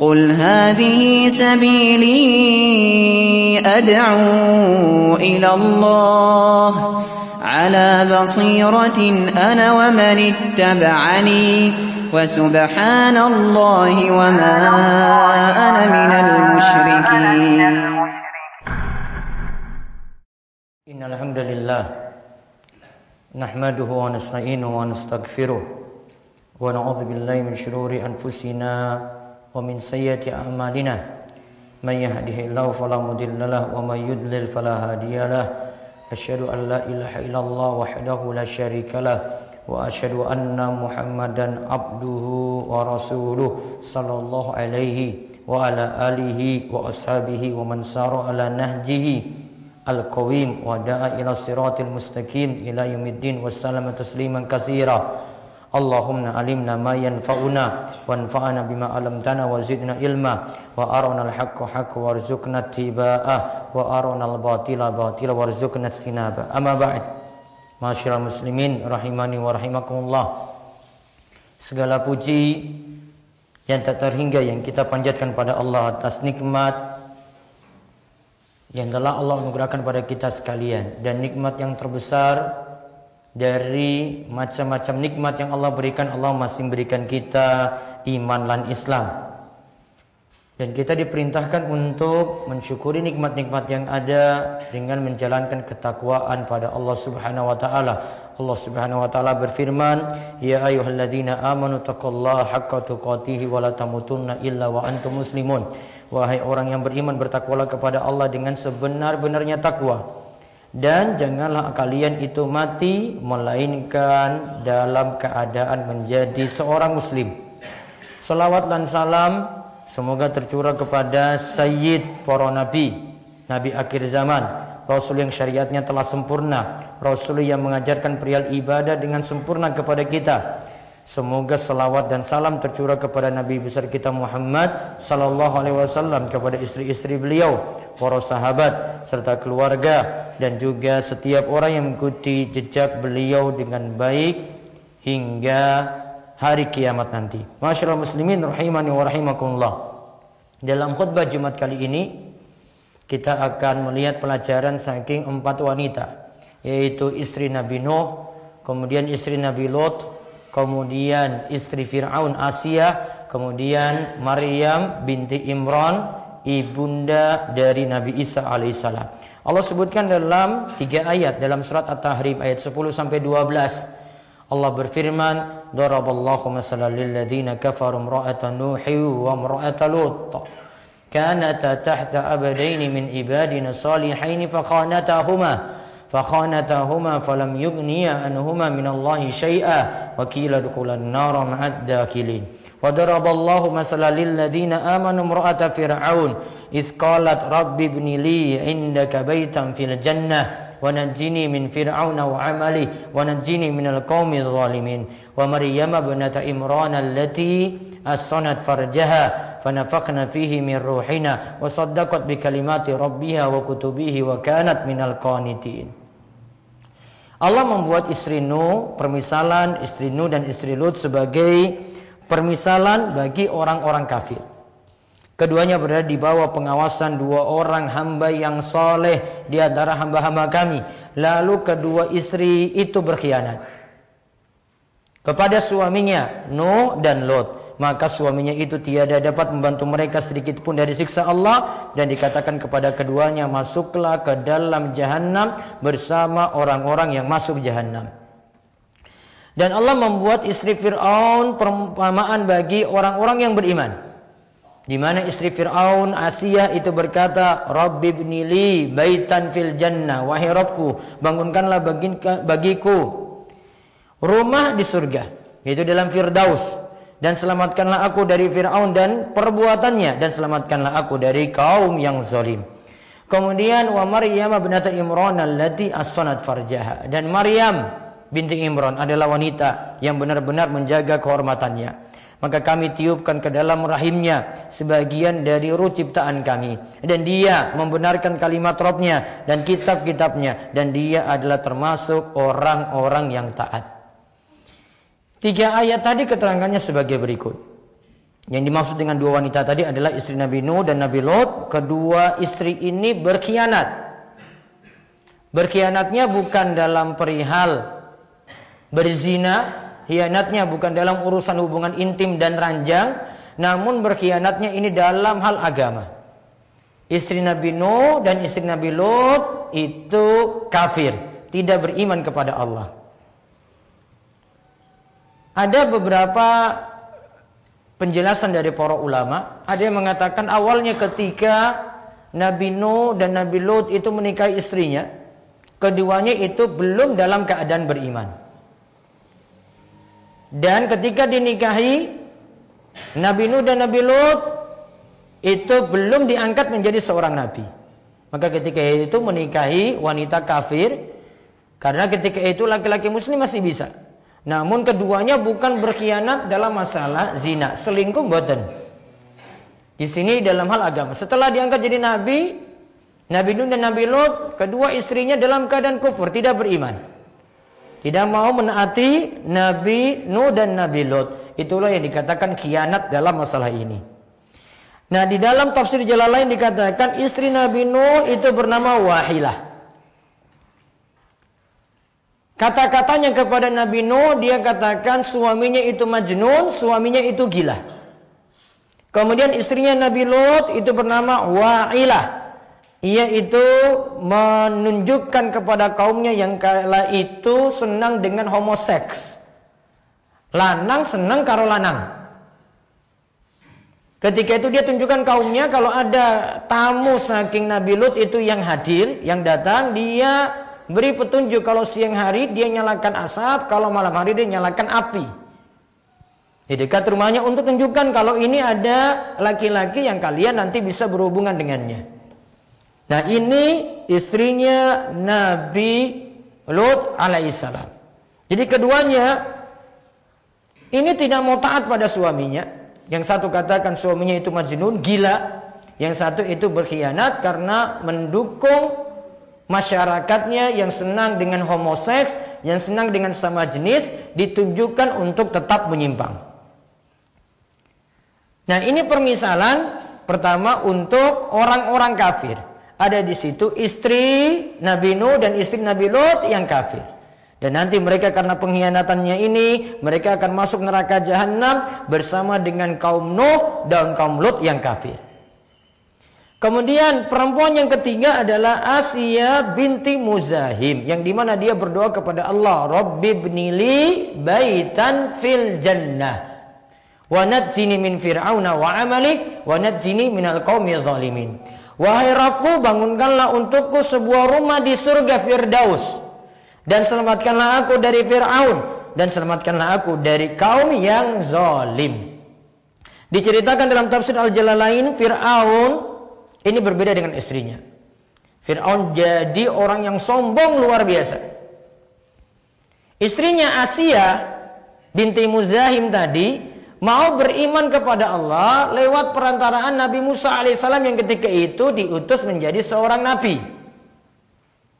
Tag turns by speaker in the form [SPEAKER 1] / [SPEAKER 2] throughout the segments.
[SPEAKER 1] قل هذه سبيلي أدعو إلى الله على بصيرة أنا ومن اتبعني وسبحان الله وما أنا من المشركين.
[SPEAKER 2] إن الحمد لله نحمده ونستعينه ونستغفره ونعوذ بالله من شرور أنفسنا ومن سيئات أعمالنا من يهده الله فلا مضل له ومن يضلل فلا هادي له. أشهد أن لا إله إلا الله وحده لا شريك له وأشهد أن محمدا عبده ورسوله صلى الله عليه وعلى آله وأصحابه ومن سار على نهجه القويم ودعا إلى الصراط المستقيم إلى يوم الدين وسلم تسليما كثيرا. Allahumma alimna ma yanfa'una wanfa'na bima alamtana wa zidna ilma wa arana al-haqqa haqqa warzuqna tiba'ah wa arana al-batila batila warzuqna istinaba amma ba'd. Masyiral muslimin rahimani wa rahimakumullah. Segala puji yang tak terhingga yang kita panjatkan pada Allah atas nikmat yang telah Allah anugerahkan pada kita sekalian. Dan nikmat yang terbesar dari macam-macam nikmat yang Allah berikan Allah masih berikan kita iman dan Islam dan kita diperintahkan untuk mensyukuri nikmat-nikmat yang ada dengan menjalankan ketakwaan pada Allah Subhanahu wa taala. Allah Subhanahu wa taala berfirman, "Ya ayyuhalladzina amanu taqullaha haqqa tuqatih wa la tamutunna illa wa antum muslimun." Wahai orang yang beriman bertakwalah kepada Allah dengan sebenar-benarnya takwa. Dan janganlah kalian itu mati melainkan dalam keadaan menjadi seorang muslim. Salawat dan salam semoga tercurah kepada sayyid para nabi, nabi akhir zaman, rasul yang syariatnya telah sempurna, rasul yang mengajarkan perihal ibadah dengan sempurna kepada kita. Semoga salawat dan salam tercurah kepada Nabi besar kita Muhammad sallallahu alaihi wasallam kepada istri-istri beliau, para sahabat serta keluarga dan juga setiap orang yang mengikuti jejak beliau dengan baik hingga hari kiamat nanti. Masyaallah muslimin rahimani wa rahimakumullah. Dalam khutbah Jumat kali ini kita akan melihat pelajaran saking empat wanita yaitu istri Nabi Nuh, kemudian istri Nabi Lot, kemudian istri Fir'aun Asia, kemudian Maryam binti Imran, ibunda dari Nabi Isa alaihissalam. Allah sebutkan dalam tiga ayat dalam surat At-Tahrim ayat 10 sampai 12. Allah berfirman, "Daraballahu masalan lil ladzina kafaru imra'ata Nuhi wa imra'ata Lut." Kanata tahta abadaini min ibadina salihaini fakhanatahuma فخانتهما فلم يغنيا عنهما من الله شيئا. وكيل ادخلا النار مع الداخلين. وضرب الله مثلا للذين آمنوا امرأة فرعون. إذ قالت رب ابن لي عندك بيتا في الجنة. ونجني من فرعون وعمله. ونجني من القوم الظالمين. ومريم ابنة إمران التي أصنت فرجها. فنفخنا فيه من روحنا. وصدقت بكلمات ربها وكتبه. وكانت من القانتين. Allah membuat istri Nuh, permisalan istri Nuh dan istri Lut sebagai permisalan bagi orang-orang kafir. Keduanya berada di bawah pengawasan dua orang hamba yang soleh di antara hamba-hamba kami. Lalu kedua istri itu berkhianat kepada suaminya Nuh dan Lot maka suaminya itu tiada dapat membantu mereka sedikit pun dari siksa Allah dan dikatakan kepada keduanya masuklah ke dalam jahanam bersama orang-orang yang masuk jahanam. Dan Allah membuat istri Fir'aun perumpamaan bagi orang-orang yang beriman. Di mana istri Fir'aun Asia itu berkata, Rabbi ibnili baitan fil jannah. Wahai Rabbku, bangunkanlah bagiku rumah di surga. Yaitu dalam Firdaus dan selamatkanlah aku dari Fir'aun dan perbuatannya dan selamatkanlah aku dari kaum yang zalim. Kemudian wa Maryam binata Imran allati as-sanat farjaha dan Maryam binti Imran adalah wanita yang benar-benar menjaga kehormatannya. Maka kami tiupkan ke dalam rahimnya sebagian dari ruh ciptaan kami. Dan dia membenarkan kalimat Robnya dan kitab-kitabnya. Dan dia adalah termasuk orang-orang yang taat. Tiga ayat tadi keterangannya sebagai berikut. Yang dimaksud dengan dua wanita tadi adalah istri Nabi Nuh dan Nabi Lot. Kedua istri ini berkhianat. Berkhianatnya bukan dalam perihal berzina, khianatnya bukan dalam urusan hubungan intim dan ranjang, namun berkhianatnya ini dalam hal agama. Istri Nabi Nuh dan istri Nabi Lot itu kafir, tidak beriman kepada Allah. Ada beberapa penjelasan dari para ulama. Ada yang mengatakan awalnya ketika Nabi Nuh dan Nabi Lut itu menikahi istrinya, keduanya itu belum dalam keadaan beriman. Dan ketika dinikahi Nabi Nuh dan Nabi Lut itu belum diangkat menjadi seorang nabi. Maka ketika itu menikahi wanita kafir karena ketika itu laki-laki muslim masih bisa. Namun keduanya bukan berkhianat dalam masalah zina, selingkuh buatan. Di sini dalam hal agama. Setelah diangkat jadi nabi, Nabi Nuh dan Nabi Lot, kedua istrinya dalam keadaan kufur, tidak beriman. Tidak mau menaati Nabi Nuh dan Nabi Lot. Itulah yang dikatakan khianat dalam masalah ini. Nah, di dalam tafsir lain dikatakan istri Nabi Nuh itu bernama Wahilah. Kata-katanya kepada Nabi Nuh, dia katakan suaminya itu majnun, suaminya itu gila. Kemudian istrinya Nabi Lot itu bernama Wa'ilah. Ia itu menunjukkan kepada kaumnya yang kala itu senang dengan homoseks. Lanang senang karo lanang. Ketika itu dia tunjukkan kaumnya kalau ada tamu saking Nabi Lut itu yang hadir, yang datang, dia beri petunjuk kalau siang hari dia nyalakan asap, kalau malam hari dia nyalakan api. Di dekat rumahnya untuk tunjukkan kalau ini ada laki-laki yang kalian nanti bisa berhubungan dengannya. Nah ini istrinya Nabi Lut alaihissalam. Jadi keduanya ini tidak mau taat pada suaminya. Yang satu katakan suaminya itu majnun, gila. Yang satu itu berkhianat karena mendukung masyarakatnya yang senang dengan homoseks, yang senang dengan sama jenis ditunjukkan untuk tetap menyimpang. Nah, ini permisalan pertama untuk orang-orang kafir. Ada di situ istri Nabi Nuh dan istri Nabi Lot yang kafir. Dan nanti mereka karena pengkhianatannya ini, mereka akan masuk neraka jahanam bersama dengan kaum Nuh dan kaum Lot yang kafir. Kemudian perempuan yang ketiga adalah Asia binti Muzahim yang di mana dia berdoa kepada Allah, Rabbi bnili baitan fil jannah. Wa najjini min fir'auna wa amali wa najjini minal qaumi zalimin. Wahai Rabbku, bangunkanlah untukku sebuah rumah di surga Firdaus dan selamatkanlah aku dari Firaun dan selamatkanlah aku dari kaum yang zalim. Diceritakan dalam tafsir Al-Jalalain Firaun ini berbeda dengan istrinya. Fir'aun jadi orang yang sombong luar biasa. Istrinya Asia binti Muzahim tadi mau beriman kepada Allah lewat perantaraan Nabi Musa alaihissalam yang ketika itu diutus menjadi seorang nabi.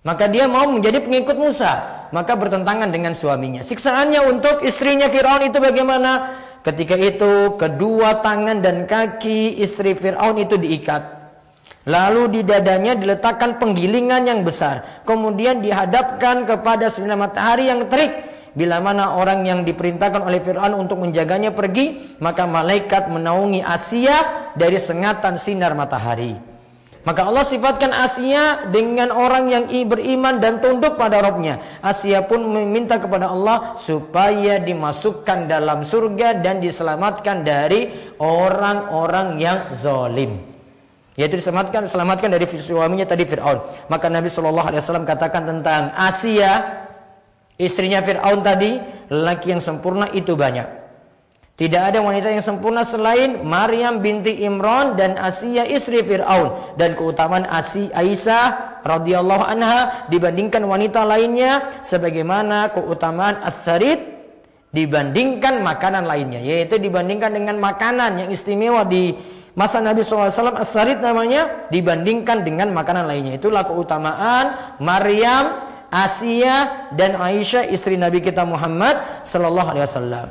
[SPEAKER 2] Maka dia mau menjadi pengikut Musa, maka bertentangan dengan suaminya. Siksaannya untuk istrinya Firaun itu bagaimana? Ketika itu kedua tangan dan kaki istri Firaun itu diikat. Lalu di dadanya diletakkan penggilingan yang besar. Kemudian dihadapkan kepada sinar matahari yang terik. Bila mana orang yang diperintahkan oleh Fir'aun untuk menjaganya pergi, maka malaikat menaungi Asia dari sengatan sinar matahari. Maka Allah sifatkan Asia dengan orang yang beriman dan tunduk pada Robnya. Asia pun meminta kepada Allah supaya dimasukkan dalam surga dan diselamatkan dari orang-orang yang zolim. Yaitu diselamatkan selamatkan dari suaminya tadi Fir'aun. Maka Nabi Shallallahu Alaihi Wasallam katakan tentang Asia, istrinya Fir'aun tadi, lelaki yang sempurna itu banyak. Tidak ada wanita yang sempurna selain Maryam binti Imran dan Asia istri Fir'aun. Dan keutamaan Asi Aisyah radhiyallahu anha dibandingkan wanita lainnya sebagaimana keutamaan As-Sarid dibandingkan makanan lainnya. Yaitu dibandingkan dengan makanan yang istimewa di Masa Nabi SAW as-sarid namanya dibandingkan dengan makanan lainnya. Itulah keutamaan Maryam, Asia dan Aisyah istri Nabi kita Muhammad sallallahu alaihi wasallam.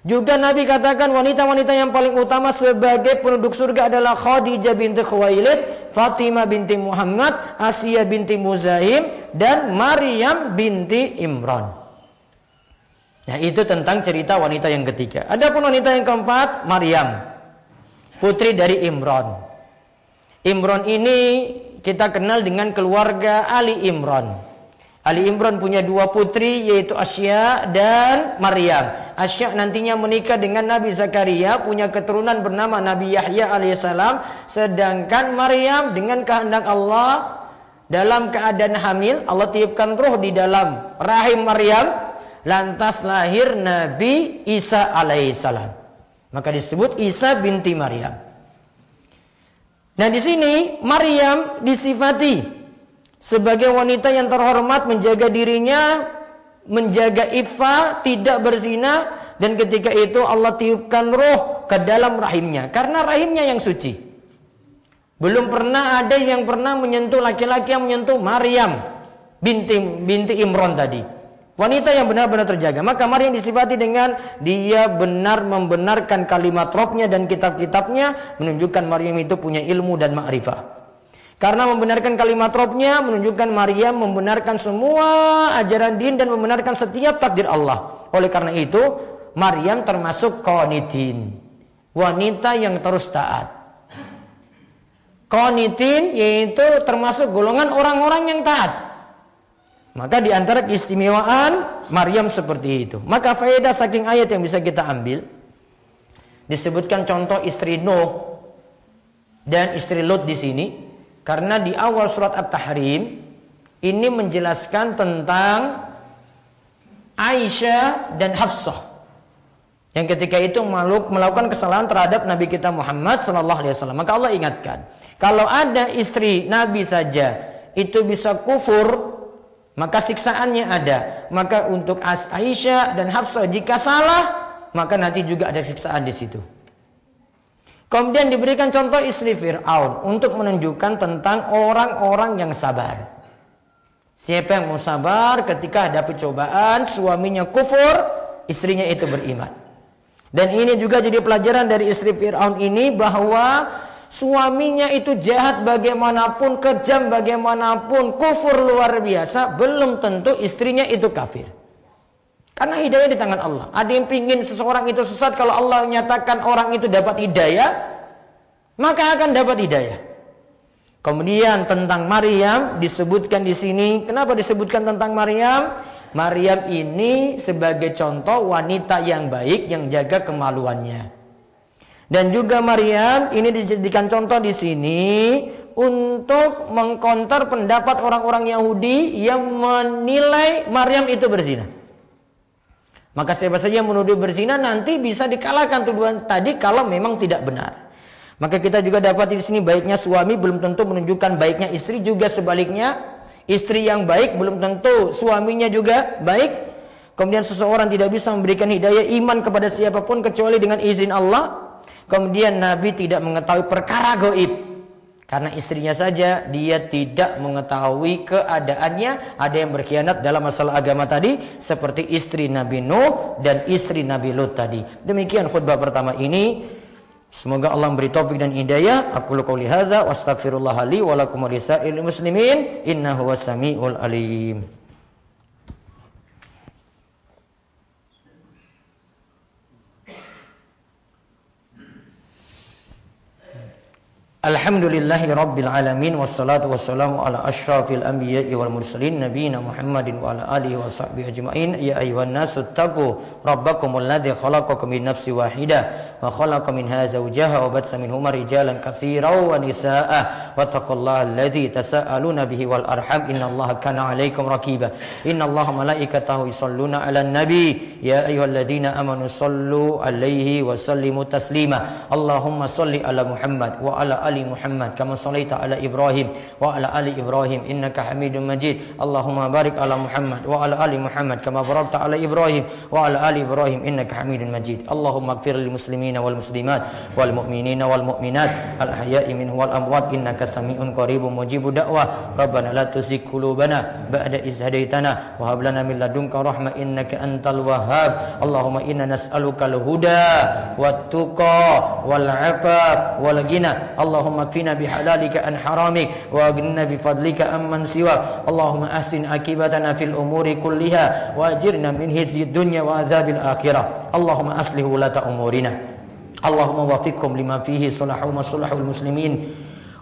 [SPEAKER 2] Juga Nabi katakan wanita-wanita yang paling utama sebagai penduduk surga adalah Khadijah binti Khuwailid, Fatimah binti Muhammad, Asia binti Muzahim, dan Maryam binti Imran. Nah itu tentang cerita wanita yang ketiga. Adapun wanita yang keempat, Maryam, putri dari Imran. Imran ini kita kenal dengan keluarga Ali Imran. Ali Imran punya dua putri yaitu Asya dan Maryam. Asya nantinya menikah dengan Nabi Zakaria punya keturunan bernama Nabi Yahya alaihissalam. Sedangkan Maryam dengan kehendak Allah dalam keadaan hamil Allah tiupkan roh di dalam rahim Maryam. Lantas lahir Nabi Isa alaihissalam. Maka disebut Isa binti Maryam. Nah di sini Maryam disifati sebagai wanita yang terhormat menjaga dirinya, menjaga ifa, tidak berzina dan ketika itu Allah tiupkan roh ke dalam rahimnya karena rahimnya yang suci. Belum pernah ada yang pernah menyentuh laki-laki yang menyentuh Maryam binti binti Imron tadi. Wanita yang benar-benar terjaga. Maka Maryam disifati dengan dia benar membenarkan kalimat robnya dan kitab-kitabnya menunjukkan Maryam itu punya ilmu dan ma'rifah. Karena membenarkan kalimat robnya menunjukkan Maryam membenarkan semua ajaran din dan membenarkan setiap takdir Allah. Oleh karena itu, Maryam termasuk qanitin. Wanita yang terus taat. Qanitin yaitu termasuk golongan orang-orang yang taat. Maka di antara keistimewaan Maryam seperti itu. Maka faedah saking ayat yang bisa kita ambil disebutkan contoh istri Nuh dan istri Lut di sini karena di awal surat At-Tahrim ini menjelaskan tentang Aisyah dan Hafsah yang ketika itu melakukan kesalahan terhadap Nabi kita Muhammad Sallallahu Alaihi Wasallam. Maka Allah ingatkan, kalau ada istri Nabi saja itu bisa kufur, maka siksaannya ada. Maka untuk Aisyah dan Hafsah jika salah, maka nanti juga ada siksaan di situ. Kemudian diberikan contoh istri Fir'aun untuk menunjukkan tentang orang-orang yang sabar. Siapa yang mau sabar ketika ada cobaan, suaminya kufur, istrinya itu beriman. Dan ini juga jadi pelajaran dari istri Fir'aun ini bahwa suaminya itu jahat bagaimanapun, kejam bagaimanapun, kufur luar biasa, belum tentu istrinya itu kafir. Karena hidayah di tangan Allah. Ada yang pingin seseorang itu sesat kalau Allah menyatakan orang itu dapat hidayah, maka akan dapat hidayah. Kemudian tentang Maryam disebutkan di sini. Kenapa disebutkan tentang Maryam? Maryam ini sebagai contoh wanita yang baik yang jaga kemaluannya. Dan juga Maryam ini dijadikan contoh di sini untuk mengkonter pendapat orang-orang Yahudi yang menilai Maryam itu berzina. Maka siapa saja yang menuduh berzina nanti bisa dikalahkan tuduhan tadi kalau memang tidak benar. Maka kita juga dapat di sini baiknya suami belum tentu menunjukkan baiknya istri juga sebaliknya. Istri yang baik belum tentu suaminya juga baik. Kemudian seseorang tidak bisa memberikan hidayah iman kepada siapa pun kecuali dengan izin Allah. Kemudian Nabi tidak mengetahui perkara goib. Karena istrinya saja dia tidak mengetahui keadaannya. Ada yang berkhianat dalam masalah agama tadi. Seperti istri Nabi Nuh dan istri Nabi Lut tadi. Demikian khutbah pertama ini. Semoga Allah memberi taufik dan hidayah. Aku lu qauli hadza wa muslimin innahu was-sami'ul alim. الحمد لله رب العالمين والصلاة والسلام على أشرف الأنبياء والمرسلين نبينا محمد وعلى آله وصحبه أجمعين يا أيها الناس اتقوا ربكم الذي خلقكم من نفس واحدة وخلق منها زوجها وبث منهما رجالا كثيرا ونساء واتقوا الله الذي تساءلون به والأرحم إن الله كان عليكم ركيبا إن الله ملائكته يصلون على النبي يا أيها الذين آمنوا صلوا عليه وسلموا تسليما اللهم صل على محمد وعلى آل محمد كما صليت على إبراهيم وعلى آل إبراهيم إنك حميد مجيد. اللهم بارك على محمد وعلى آل محمد كما باركت على إبراهيم وعلى آل إبراهيم إنك حميد مجيد. اللهم اغفر للمسلمين والمسلمات والمؤمنين والمؤمنات الأحياء منه والأموات إنك سميع قريب مجيب دعوة. ربنا لا تزغ قلوبنا بعد إذ هديتنا وهب لنا من لدنك رحمة إنك أنت الوهاب. اللهم إنا نسألك الهدى والتقى والعفاف والغنى. اللهم اللهم اكفنا بحلالك عن حرامك واغننا بفضلك عن من سواك. اللهم احسن عاقبتنا في الأمور كلها واجرنا من هزي الدنيا وعذاب الاخرة. اللهم اصلح ولاة امورنا. اللهم وفقهم لما فيه صلاح ومصلح المسلمين.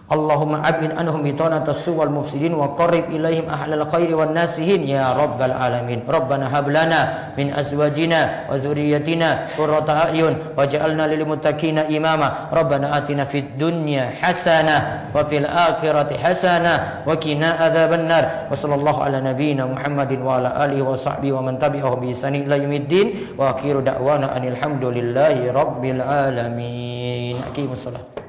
[SPEAKER 2] Allahumma abin anhum bitana tasu wal mufsidin wa qarrib ilaihim ahlal khairi wan nasihin ya rabbal alamin Rabbana hab lana min azwajina wa dzurriyyatina qurrata a'yun waj'alna lil muttaqina imama Rabbana atina fid dunya hasanah wa fil akhirati hasanah wa qina adzabannar wa sallallahu ala nabiyyina Muhammadin wa ala alihi wa sahbihi wa man tabi'ahum bi ihsan ila yaumiddin wa akhiru da'wana anil hamdulillahi rabbil alamin aqimus salat